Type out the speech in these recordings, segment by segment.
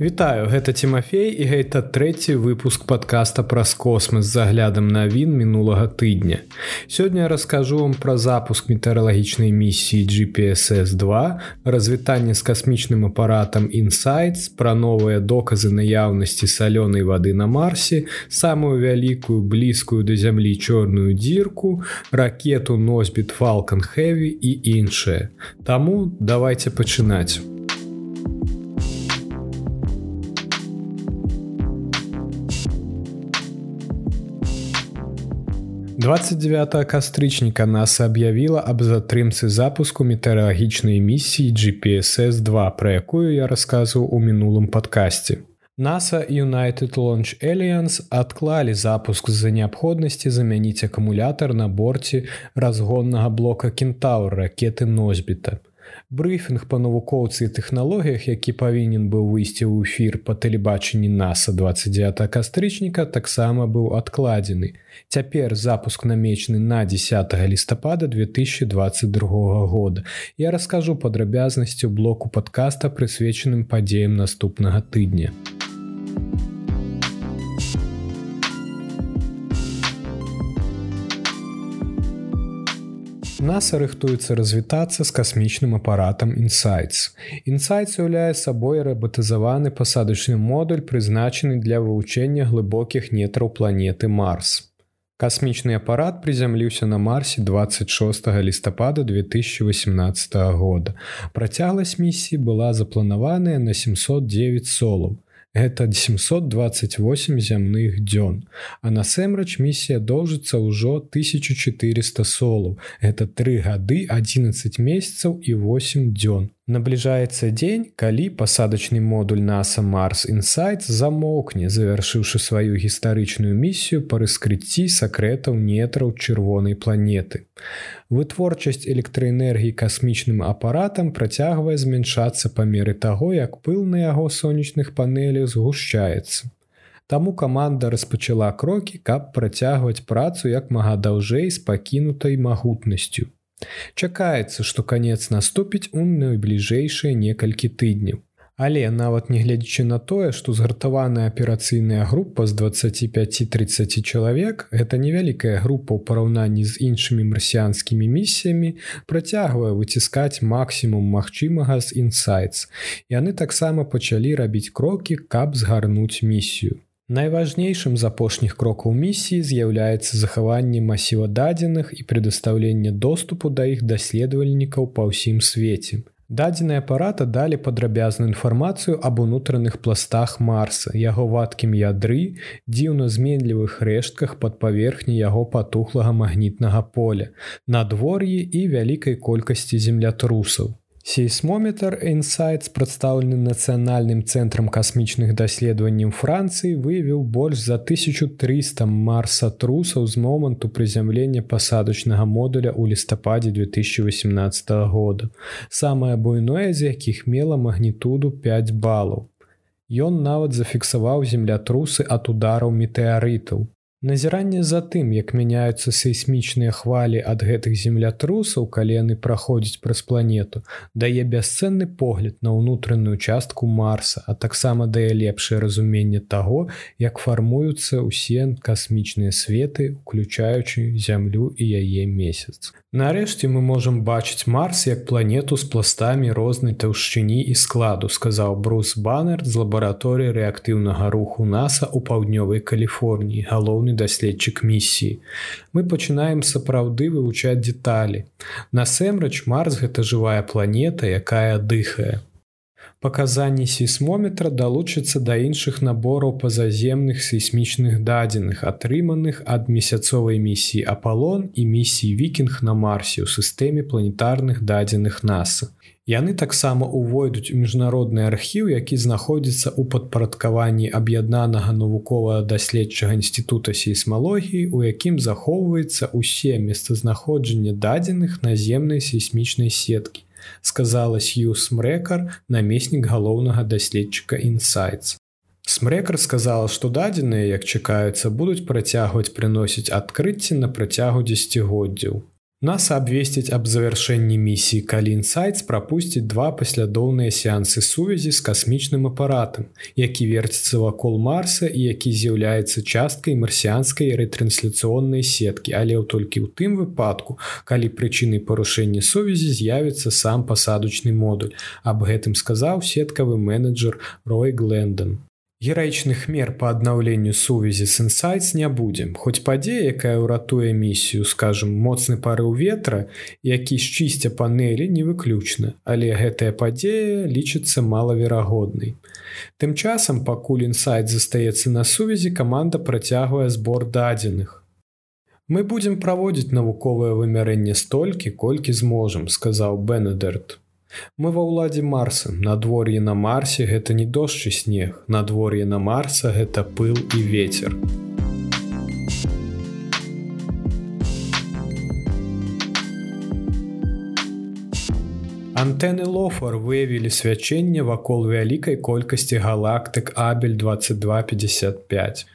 Вітаю гэта Тимофей і гэта трэці выпуск подкаста праз космас з заглядам навін мінулага тыдня. Сёння я раскажу вам пра запуск метэаралагічнай місіі GPSS2, развітанне з касмічным апаратам Insights, пра новыя доказы наяўнасці салёнай вады на марсе, самую вялікую блізкую да зямлі чорную дзірку, ракету носьбіт Falалcon Heві і іншае. Таму давайте пачынаць. 29 кастрычніка нас аб'явіла аб затрымцы запуску метэаралагічнай місіі GPSS2, пра якую я расказваў у мінулым падкасці. NASA United Launch Alliance адклалі запуск з-за неабходнасці замяніць акумулятар на борце разгоннага блока кентаур ракеты носьбіта брыфінг па навукоўцы і тэхналогіях які павінен быў выйсці ў эфір па тэлебачанні наса 29 кастрычніка таксама быў адкладзены. Цяпер запуск намечаны на 10 лістапада 2022 года. Я раскажу падрабязнасцю блоку падкаста прысвечаным падзеям наступнага тыдня NASA рыхтуецца развітацца з касмічным апаратам Insights. Insights уяўляе сабой рабатызаваны пасадачны модуль, прызначаны для вывучэння глыбокіх нетраў планеты Марс. Касмічны апарат прызямліўся на марсе 26 лістапада 2018 года. Працягласць місіі была запланаваная на 709 солаў гэта 728 зямных дзён а насамрэч місія доўжыцца ўжо 1400 солаў это тры гады 11 месяцаў і 8 дзён Набліжаецца дзень, калі пасадачны модуль NASA Марс Insight замоўкне, завяршыўшы сваю гістарычную місію па раскрыцці сакрэтаў нетраў чырвонай планеты. Вытворчасць электраэнергіі касмічным апаратам працягвае змяншацца па меры таго, як пыл на яго сонечных панелях згушчаецца. Таму каманда распачала крокі, каб працягваць працу як мага даўжэй з пакінутай магутнасцю. Чакаецца, што канец наступіць у найбліжэйшыя некалькі тыдняў. Але нават нягледзячы на тое, што згартаваная аперацыйная група з 25-30 чалавек, гэта невялікая група ў параўнанні з іншымі марсіянскімі місіямі, працягвае выціскаць максімум магчымага з інсайтс. Яны таксама пачалі рабіць крокі, каб згарнуць місію. Найважнейшым з апошніх крокаў місіі з'яўляецца захаванне масіва дадзеных і предастаўленне доступу да іх даследавальнікаў па ўсім свеце. Дадзеная апарата далі падрабязную інфармацыю аб унутраных пластах марса, яго вадкім ядры, дзіўна зменлівых рэштках пад паверхні яго патухлага магнітнага поля, надвор'і і вялікай колькасці землятрусаў. Сейсмометр Insights, прадстаўлены нацыянальным цэнтрам касмічных даследаванняў Францыі, выявіў больш за 1300 марсатрусаў з моманту прызямлення пасадачнага модуля ў лістападзе 2018 года. Самае буйное з якіх мела магнітуду 5 балаў. Ён нават зафіксаваў землятрусы ад удараў метэарытаў. Назіранне за тым, як мяняюцца сейсмічныя хвалі ад гэтых землятрусаў, калі яны праходзяць праз планету, дае бясцэнны погляд на ўнутраную частку марса, а таксама дае лепшае разуменне таго, як фармуюцца ўсе касмічныя светы, уключаючы зямлю і яе месяц. Нарэшце мы можам бачыць марс як планету з пластамі рознай таўшчыні і складу, сказаў Брус Баннер з лабараторыі рэактыўнага руху NASAа ў паўднёвай Каліфорніі, галоўны даследчык місіі. Мы пачынаем сапраўды вывучаць дэталі. Насэмрэч Марс гэта жывая планета, якая дыхае. Паказанні сейсмометра далучацца да іншых набораў пазаземных сейсмічных дадзеных, атрыманых ад месяцовай місіі Апалон і місіі Вікінг на Марсе ў сістэме планетарных дадзеных NASAа. Яны таксама увойдуць у міжнародны архіў, які знаходзіцца ў падпарадкаванні аб'яднанага навукова-даследчага інстытута сейсмалогіі, у якім захоўваецца ўсе месцазнаходжанне дадзеных наземнай сейсмічнай сеткі, сказала Сью Смрэкар, намеснік галоўнага даследчыка Insights. Смрэкар сказала, што дадзеныя, як чакаюцца, будуць працягваць прыносіць адкрыцці на працягу дзесяцігоддзяў. Нас абвесціць аб завяршэнні місіі Калін Сайц прапусціць два паслядоўныя сеансы сувязі з касмічным апаратам, які верціцца вакол Марса і які з'яўляецца часткай марсіанскай рэтрансляцыённай сеткі, але ў толькі ў тым выпадку, калі прычынай парушэння сувязі з'явіцца сам пасадачны модуль. Аб гэтым сказаў сеткавы менеджер Рой Глендон. Гераічных мер па аднаўленню сувязі з інсайтс не будзем. Хоць падзея, якая ўратуе місію, скажем, моцны парыў ветра, які шчысця панелі не выключна, але гэтая падзея лічыцца малаверагоднай. Тым часам, пакуль інсайт застаецца на сувязі, каманда працягвае збор дадзеных. Мы будзем праводзіць навуковае вымярэнне столькі, колькі зможам, сказаў Бенедерт. Мы ва ўладзе марса. Надвор'е на марсе гэта не дождж і снег. Надвор'е на марса гэта пыл і ветер Антэны лофар выявілі свячэнне вакол вялікай колькасці галактык абель 2255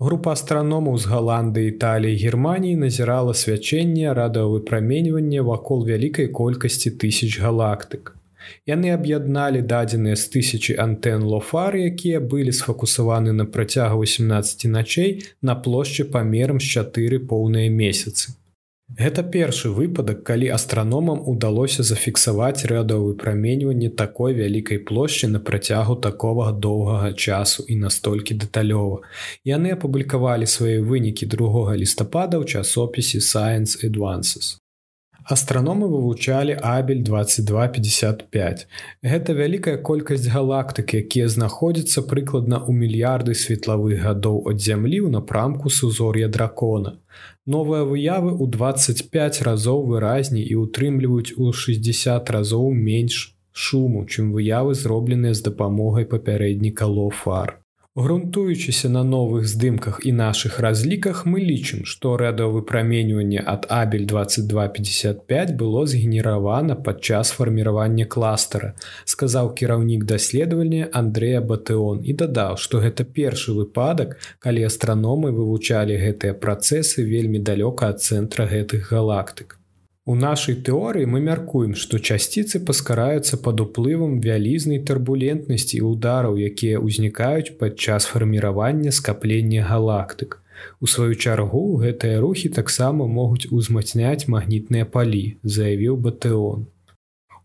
Група астраномаў з Галандыі, Італіі, Геррманіі назірала свячэнне радыавыпраменьвання вакол вялікай колькасці тысяч галактык. Яны аб'ядналі дадзеныя з тысячи антэн лофар, якія былі сфокусаваны на працягу 18 начэй на плошчы памерам з чатыры поўныя месяцы. Гэта першы выпадак, калі астраномам удалося зафіксаваць рэдавы праменьванне такой вялікай плошчы на працягу такога доўгага часу і настолькі дэталёва. Яны апублікавалі свае вынікі 2 лістапада ў часопісе Science Advances. Астраномы вывучалі абель 2255. Гэта вялікая колькасць галактык, якія знаходзяцца прыкладна ў мільярды светлавых гадоў ад зямлі ў напрамку сузор'я дракона. Новыя выявы ў 25 разоў выразней і ўтрымліваюць у 60 разоў менш шуму, чым выявы зробленыя з дапамогай папярэдніка лофар. Грунтуючыся на новых здымках і нашых разліках мы лічым, што рэдавыпраменьванне ад абель 2255 было згенеравана падчас фарміравання кластера, сказаў кіраўнік даследавання Андрэя Батэон і дадаў, што гэта першы выпадак, калі астраномы вывучалі гэтыя працэсы вельмі далёка ад цэнтра гэтых галактык. У нашай тэорыі мы мяркуем, што часціцы паскараюцца пад уплывам вялізнай турбулентнасці і удараў, якія ўзнікаюць падчас фарміравання скаплення галактык. У сваю чаргу гэтыя рухі таксама могуць узмацняць магнітныя палі, заявіў Батэон.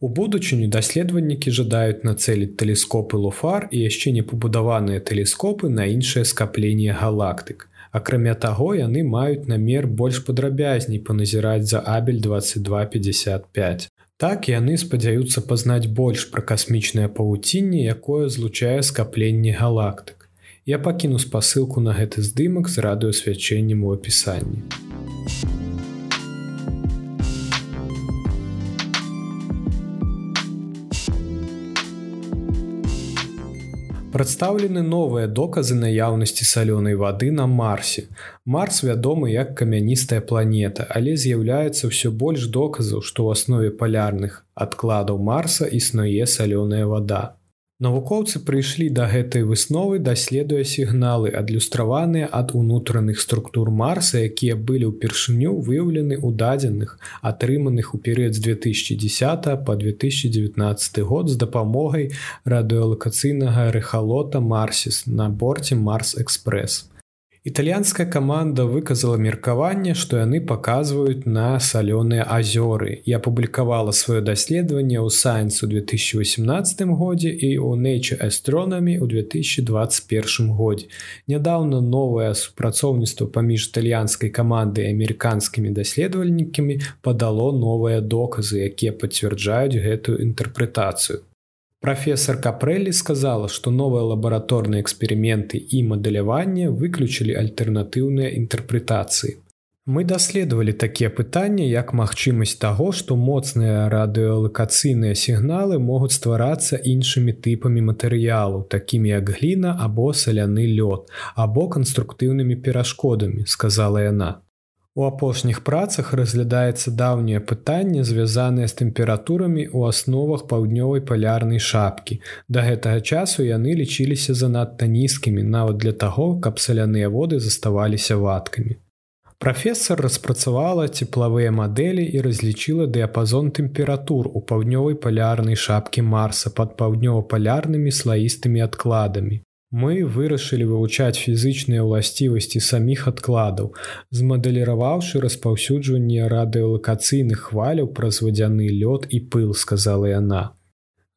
У будучыню даследаваннікі жадаюць нацэліць тэлескопы луфар і яшчэ не пабудаваныя тэлескопы на іншае скапленне галактык. Акрамя таго, яны маюць намер больш падрабязней паназіраць за абель 2255. Так яны спадзяюцца пазнаць больш пра касмічнае павуцінне, якое злучае скапленне галактык. Я пакіну спасылку на гэты здымак з радыёсвячэннем у апісанні. Прадстаўлены новыя доказы наяўнасці салёнай вады на марсе. Марс вядомы як камяністая планета, але з'яўляецца ўсё больш доказаў, што ў аснове палярных адкладаў марса існуе салёная вада. Навукоўцы прыйшлі да гэтай высновы, даследуя сігналы, адлюстраваныя ад унутраных структур Марса, якія былі ўпершыню выяўлены ў дадзеных, атрыманых у перыяд з 2010 по 2019 год з дапамогай радыёлакацыйнага рэхалота Марсіс на борце Марс-экспрэс. Італьянская каманда выказала меркаванне, што яны паказваюць на салёныя азёры і апублікавала сваё даследаванне ў Science у 2018 годзе і ў Nature Astronomy ў 2021 годзе. Нядаўна новае супрацоўніцтва паміж італьянскай камандай амерыканскімі даследавальнікамі падало новыя доказы, якія пацвярджаюць гэтую інтэрпрэтацыю. Прафесор Капрэлі сказала, што новыя лабараторныя эксперыменты і мадэляванне выключылі альтэрнатыўныя інтэрпрэтацыі. Мы даследавалі такія пытанні, як магчымасць таго, што моцныя радыёлакацыйныя сігналы могуць стварацца іншымі тыпамі матэрыялу, такімі як гліна або саляны лёд, або канструктыўнымі перашкодамі, сказала яна. У апошніх працах разглядаецца даўняе пытанне, звязанае з тэмпературамі ў асновах паўднёвай палярнай шапкі. Да гэтага часу яны лічыліся занадта нізкімі нават для таго, каб саляныя воды заставаліся вадкамі. Прафесор распрацавала цеплавыя мадэлі і разлічыла дыяпазон тэмператур у паўднёвай палярнай шапкі марса пад паўднёва-палярнымі слаістымі адкладамі. Мы вырашылі вывучаць фізычныя ўласцівасці саміх адкладаў, змадэліраваўшы распаўсюджванне радыёлакацыйных хваляў праз вадзяны лёд і пыл, сказала яна.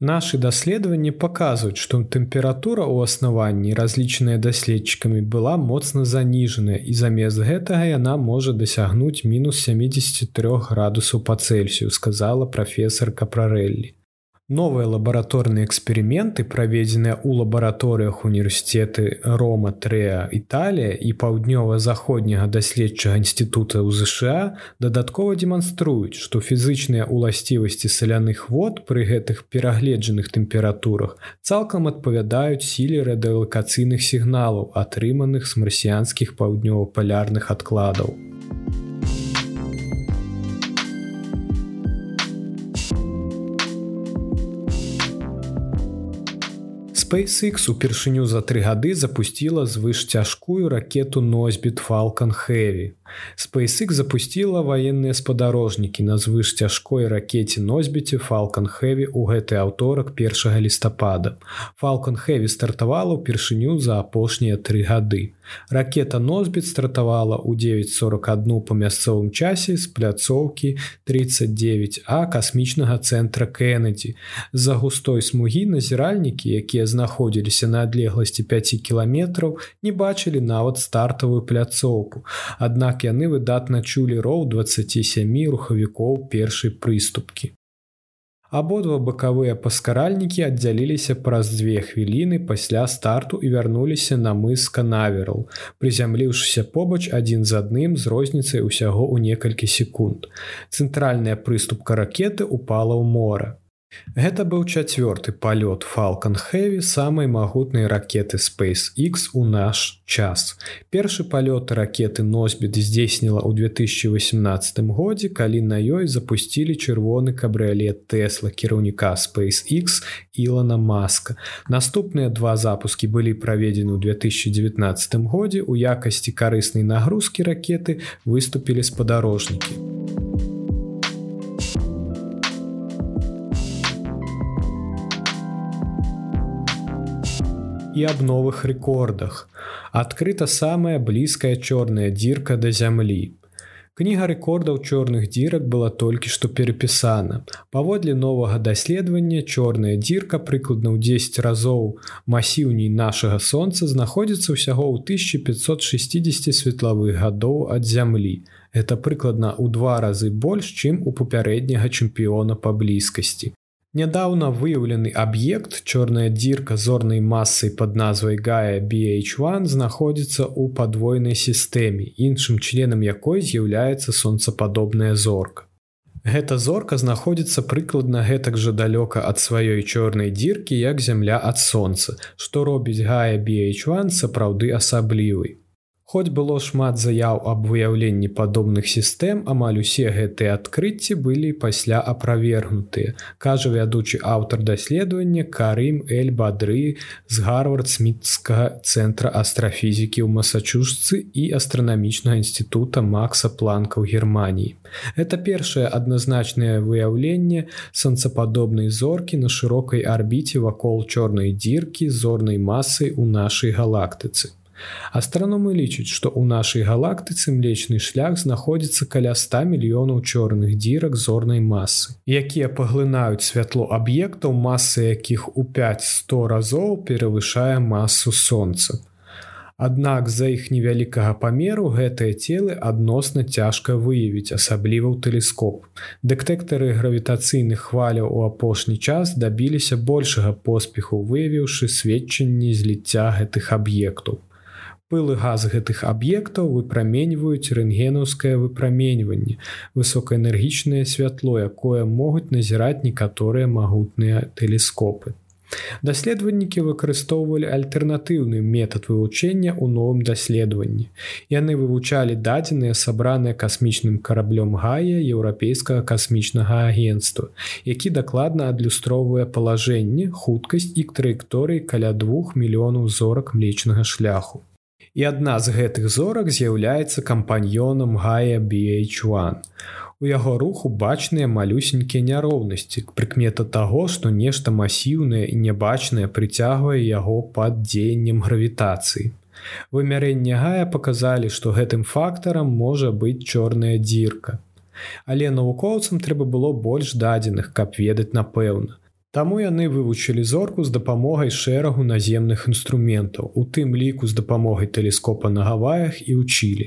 Нашы даследаванні паказваюць, што тэмпература ў аснаванні, разлічаная даследчыкамі, была моцна заніжаная і замест гэтага яна можа дасягнуць мінус 73 градусаў па цельсію, сказала прафесор Капрарэллі. Новыя лабараторныя эксперыменты, праведзеныя ў лабараторыях універсітэты Рома Трэа Італія і паўднёва-заходняга даследчага інстытута ў ЗША дадаткова дэманструюць, што фізычныя ўласцівасці саляных вод пры гэтых перагледжаных тэмпературах цалкам адпавядаюць сіле радыалакацыйных сігналаў, атрыманых з марсіянскіх паўднёва-палярных адкладаў. SpaceX упершыню за тры гады запусціла звышцяжкую ракету носьбіт Falалcon Heavy. SpaceX запустила военныя спадарожнікі на звышцяжкой ракете носьбіце Falалcon Heavy у гэты аўторак 1 лістапада. Falалcon Heavy стартавала ўпершыню за апошнія тры гады. Ракета носьбіт стартавала ў 941 па мясцовым часе з пляцоўкі 39А касмічнага цэнтра Кеннеді. З-за густой смугі назіральнікі, якія знаходзіліся на адлегласці 5 кіламетраў, не бачылі нават стартавую пляцоўку. Аднак аднак яны выдатна чулі роў 27 рухавікоў першай прыступкі. Абодва бакавыя паскаральнікі аддзяліліся праз дзве хвіліны пасля старту і вярнуліся на мыс канаверал, прызямліўшыся побач адзін з адным з розніцай усяго ў некалькі секунд. Цэнтральная прыступка ракеты упала ў мора. Гэта быў чацвёрты палёт Falалcon Heavy самай магутнай ракеты SpaceX у наш час. Першы палёт ракеты носьбіт здзейсніла ў 2018 годзе, калі на ёй запусцілі чырвоны кабрыолет Тэсла кіраўніка SpaceX Ілана Маска. Наступныя два запускі былі праведзены ў 2019 годзе у якасці карыснай нагрузкі ракеты выступілі спадарожнікі. І аб новых рэкордах. Адкрыта самая блізкая чорная дзірка да зямлі. Кніга рэкордаў чорных дзірак была толькі што перапісана. Паводле новага даследавання чорная дзірка прыкладна ў 10 разоў масіўней нашага сонца знаходзіцца ўсяго ў 1560 светлавых гадоў ад зямлі. Это прыкладна ў два разы больш, чым у папярэдняга чэмпіёна па блізкасці. Нядаўна выяўлены аб'ект чорная дзірка зорнай масай под назвай Гая BH1 знаходзіцца ў падвойнай сістэме, іншым членам якой з'яўляецца сонцападобная зорка. Гэта зорка знаходзіцца прыкладна гэтак жа далёка ад сваёй чорнай дзіркі, як зямля ад сонца, што робіць Гая BH1 сапраўды асаблівай. Хоць было шмат заяў аб выяўленні падобных сістэм, амаль усе гэтыя адкрыцці былі пасля аправергнутыя. Кажа вядучы аўтар даследавання Карым Эль Бадры з гарвард-смітскага цэнтра астрафізікі ў Масачусцы і астранамічнага інстытута Макса Планка ў Геррманіі. Это першае адназначнае выяўленне санцападобнай зоркі на шырокай арбіце вакол чорнай дзіркі зорнай масай у нашай галактыцы. Астраномы лічаць, што ў нашай галактыцы млечны шлях знаходзіцца каля 100 мільёнаў чорных дзірак зорнай масы, якія паглынаюць святло аб'ектаў, масы якіх у 5-100 разоў перавышае масу сонца. Аднак з-за іх невялікага памеру гэтыя целы адносна цяжка выявіць, асабліва ў тэлескоп. Дэтэктары гравітацыйных хваляў у апошні час дабіліся большага поспеху, выявіўшы сведчанні зліцця гэтых аб'ектаў. Пылы газ гэтых аб'ектаў выпраменьваюць рэнтгенаўскае выпраменьванне, высокаэнергічнае святло, якое могуць назіраць некаторыя магутныя тэлескопы. Даследаваннікі выкарыстоўвалі альтэрнатыўны метад вывучэння ў новым даследаванні. Яны вывучалі дадзеныя сабраныя касмічным караблём гая еўрапейскага касмічнага агенства, які дакладна адлюстроўвае палажэнне, хуткасць і траекторыі каля двух мільёнаў зорак млечнага шляху. І адна з гэтых зорак з'яўляецца кампаньёнам Гая BH1. У яго руху бачныя малюсенькія няроўнасці, прыкмета таго, што нешта масіўнае і нябачнае прыцягвае яго пад дзеяннем гравітацыі. Вымярэнне гая паказалі, што гэтым фактарам можа быць чорная дзірка. Але навукоўцам трэба было больш дадзеных, каб ведаць напэўна. Таму яны вывучылі зорку з дапамогай шэрагу наземных інструментаў, у тым ліку з дапамогай тэлескопа на гаваях і ўчылі.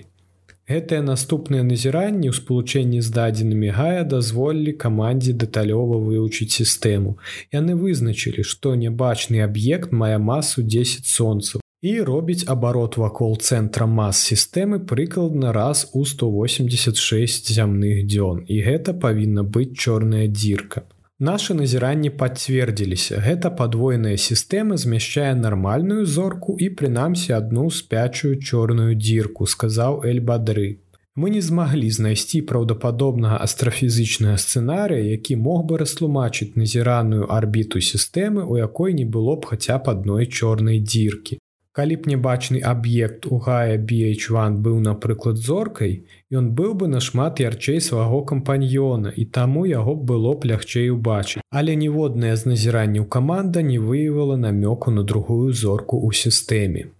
Гэтыя наступныя назіранні ў спалучэнні з дадзенымі гая дазволілі камандзе дэталёва вывучыць сістэму. Яны вызначылі, што нябачны аб'ект мае масу 10 сонцаў і робіць абарот вакол цэнтра мас сістэмы прыкладна раз у 186 зямных дзён і гэта павінна быць чорная дзірка. Нашы назіранні пацвердзіліся. Гэта падвойная сістэма змяшчае нармальную зорку і прынамсі адну спячую чорную дзірку, сказаў Эльбадры. Мы не змаглі знайсці праўдападобнага астрафізычнага сцэнарыя, які мог бы растлумачыць назіраную арбіту сістэмы, у якой не было б хаця б адной чорнай дзіркі. Калі б небачны аб'ект у гая BH1 быў, напрыклад, зоркай, ён быў бы нашмат ярчэй свайго кампаньёна і таму яго было б лягчэй убачыць. Але ніводнае з назіранняў каманда не выявіла намёку на другую зорку ў сістэме.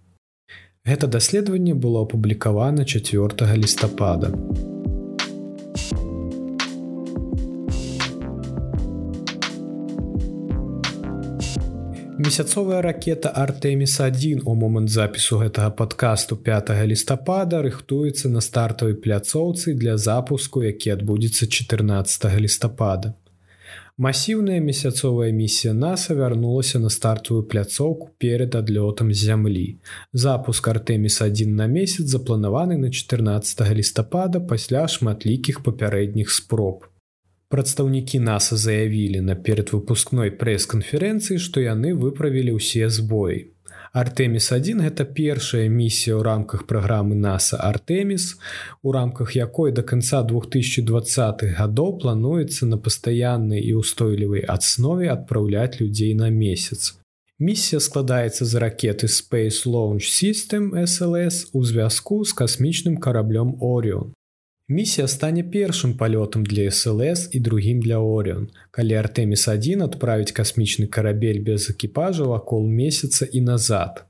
Гэта даследаванне было апублікавана 4 лістапада. Месяцовая ракета Артеміс1 у момант запісу гэтага падкасту 5 лістапада рыхтуецца на стартавай пляцоўцы для запуску, які адбудзецца 14 лістапада. Масіўная месяцовая місія NASAа вярнулася на стартавую пляцоўку перад адлётам з зямлі. Запуск Артеміс1 на месяц запланаваны на 14 лістапада пасля шматлікіх папярэдніх спроб прадстаўнікі наса заявілі на перадвыпускной прэс-канферэнцыі што яны выправілі ўсе збоі. Артеміс 1 гэта першая місія ў рамках праграмы наса артеміс у рамках якой до конца 2020 гадоў плануецца на пастаяннай і устойлівай аснове адпраўляць людзей на месяц. Місія складаецца з ракеты space launch system slс у звязку з касмічным караблём орион Місія стане першым палётам для СЛС і другім для Орыон. Калі Артеміс 1 адправіць касмічны карабель без экіпажа вакол месяца і назад.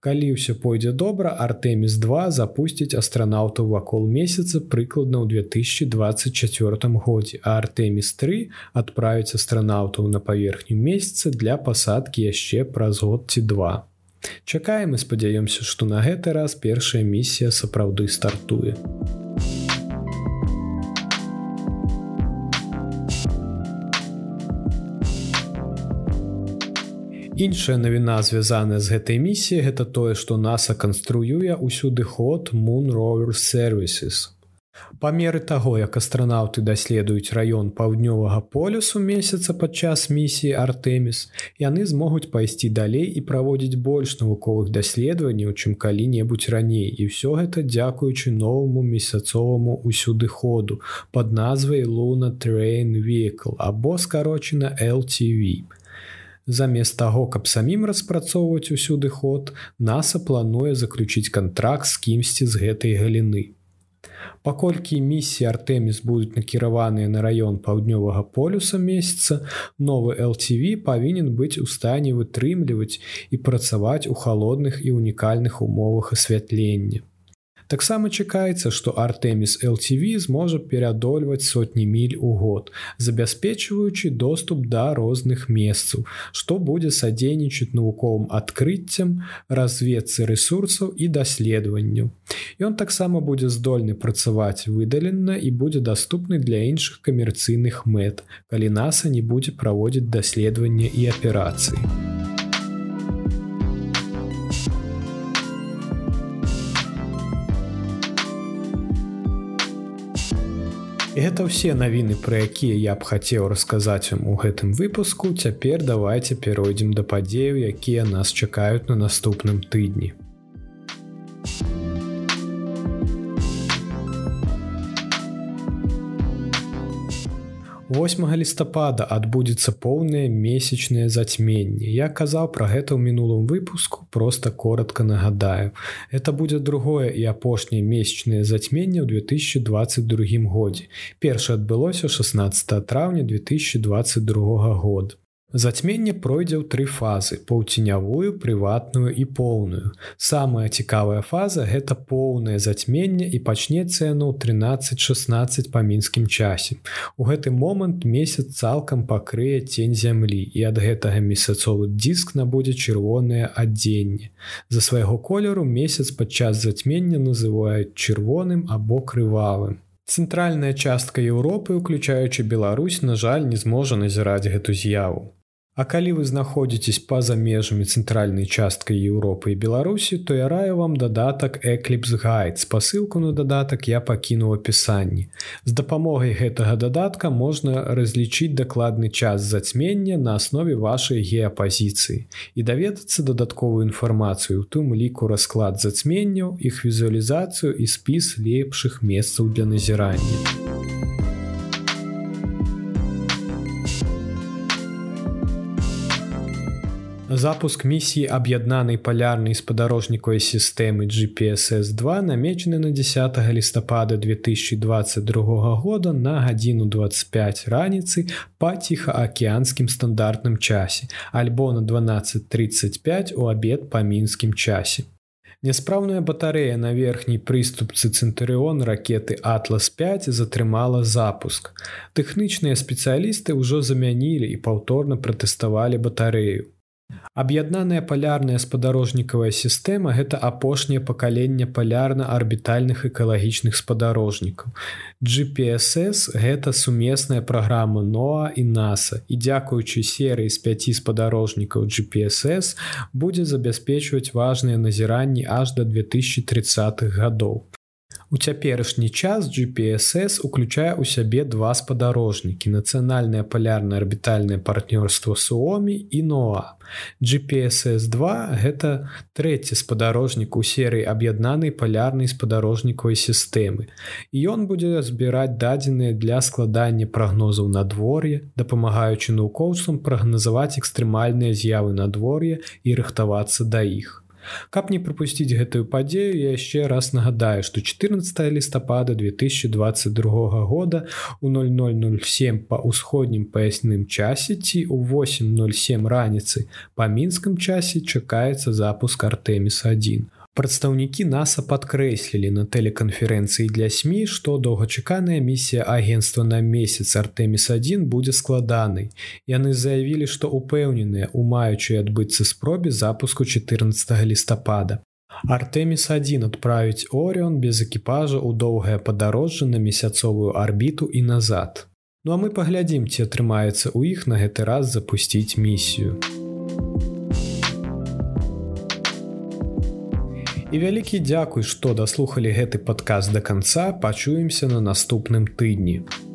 Калі ўсё пойдзе добра, Артеміс 2 запусціць астранаўтаў вакол месяца прыкладна ў 2024 годзе, а Артеміс 3 адправіць астранаўтаў на паверхню месяца для пасадкі яшчэ праз год ці два. Чакаем і спадзяёмся, што на гэты раз першая місія сапраўды стартуе. Іншая навіна звязаная з гэтай місіяй гэта тое, што NASAа канструюе ўсюды ход Moon Rover Services. Па меры таго, як астранаўты даследуюць раён паўднёвага полюсу месяца падчас місіі Артеміс, яны змогуць пайсці далей і праводзіць больш навуковых даследаванняў, чым калі-небудзь раней. І ўсё гэта дзякуючы новаму месяцоваму ўсюды ходу пад назвай Луна Train Vehicle або скарочана LTV. Замест таго, каб самім распрацоўваць усюды ход, NASAа плануе заключыць кантракт з кімсьці з гэтай галіны. Паколькі місіі Артеміс будуць накіраваныя на раён паўднёвага полюса месяца, новы LTV павінен быць у стане вытрымліваць і працаваць у халодных і унікальных умовах асвятлення. Таксама чакаецца, што Артеміс LTV зможа пераадольваць сотні міль у год, забяспечваючы доступ да розных месцаў, што будзе садзейнічаць навуковым адкрыццям, разведцы рэсурсаў і даследаванню. Ён таксама будзе здольны працаваць выдаленна і будзе даступны для іншых камерцыйных мэт, калі NASAа не будзе праводзіць даследаванне і аперацыі. Гэта ўсе навіны, пра якія я б хацеў расказаць вам у гэтым выпуску. Цяпер давайте перайдзем да падзеяў, якія нас чакаюць на наступным тыдні. 8 лістапада адбудзецца поўнае месячнае зацьменне. Я казаў пра гэта ў мінулым выпуску просто коротко нагадаю. Это будзе другое і апошняе месячнае зацьменне ў 2022 годзе. Першае адбылося 16 траўня 2022 года. Зацьменне пройдзе ў тры фазы паўцінявую прыватную і поўную. Самая цікавая фаза гэта поўнае зацьменне і пачнецца яно ў 13-16 па мінскім часе. У гэты момант месяц цалкам пакрые цень зямлі і ад гэтага месяцовы дыск набудзе чырвонае адзенне. За свайго колеру месяц падчас зацьмення называюць чырвоным або крывавым. Цэнтральная частка Еўропы, уключаючы Беларусь, на жаль, не зможа назіраць гэту з'яву. А калі вы знаходзіцесь па-за межамі цэнтральнай часткай Еўропы і Беларусі, то я раю вам дадатак Экліпс Гайд. Спасылку на дадатак я пакінуў апісанні. З дапамогай гэтага дадатка можна разлічыць дакладны час зацьмення на аснове вашай геапазіцыі і даведацца дадатковую інфармацыю, у тым ліку расклад зацьменняў, іх візуалізацыю і спіс лепшых месцаў для назірання. Запуск місіі аб'яднанай палярнай спадарожнікавай сістэмы GPSS2 намечаны на 10 лістапада 2022 года на гадзіну 25 раніцы па ціхаакеанскім стандартным часе, альбо на 12:35 у абед па мінскім часе. Няспраўная батарэя на верхняй прыступцы цэнтурыон ракеты Атлас 5 затрымала запуск. Тэхнічныя спецыялісты ўжо замянілі і паўторна пратэставалі батарэю. Аб'яднаная палярная спадарожнікавая сістэма гэта апошняе пакаленне палярна-арбітальных экалагічных спадарожнікаў. GPSS гэта сумесная праграма NOA і NASA і дзякуючы серыі з пяці спадарожнікаў GPSS будзе забяспечваць важныя назіранні аж да 2030х гадоў. У цяперашні час GPSS уключае ў сябе два спадарожнікі нацыянальнае палярна арбітальнае партнёрство суомі і ноа. GPSS2 гэта трэці спадарожнік у серыі аб'яднанай палярнай спадарожнікавай сістэмы. І ён будзе збіраць дадзеныя для складання прагнозаў надвор'я, дапамагаючы навукоўцам прагназаваць экстрэмальныя з'явы надвор'я і рыхтавацца да іх. Каб не прапусціць гэтую падзею, я яшчэ раз нагадаю, што 14 лістапада 2022 года у 0007 па ўсходнім паясным часе ці ў 807 раніцы па мінскім часе чакаецца запуск артэміс 1 прадстаўнікі наса падкрэслілі на тэлеканферэнцыі для сМ што доўгачаканая місія агенства на месяц артэміс 1 будзе складанай. Яны заявілі што упэўненыя у маючай адбыцца спробе запуску 14 лістапада. Артэміс 1 адправіць орыон без экіпажа ў доўгае падарожжа на месяцовую арбіту і назад. Ну а мы паглядзім ці атрымаецца ў іх на гэты раз запусціць місію і вялікі дзякуй што даслухалі гэты падказ да канца. Пачуемся на наступным тыдні. у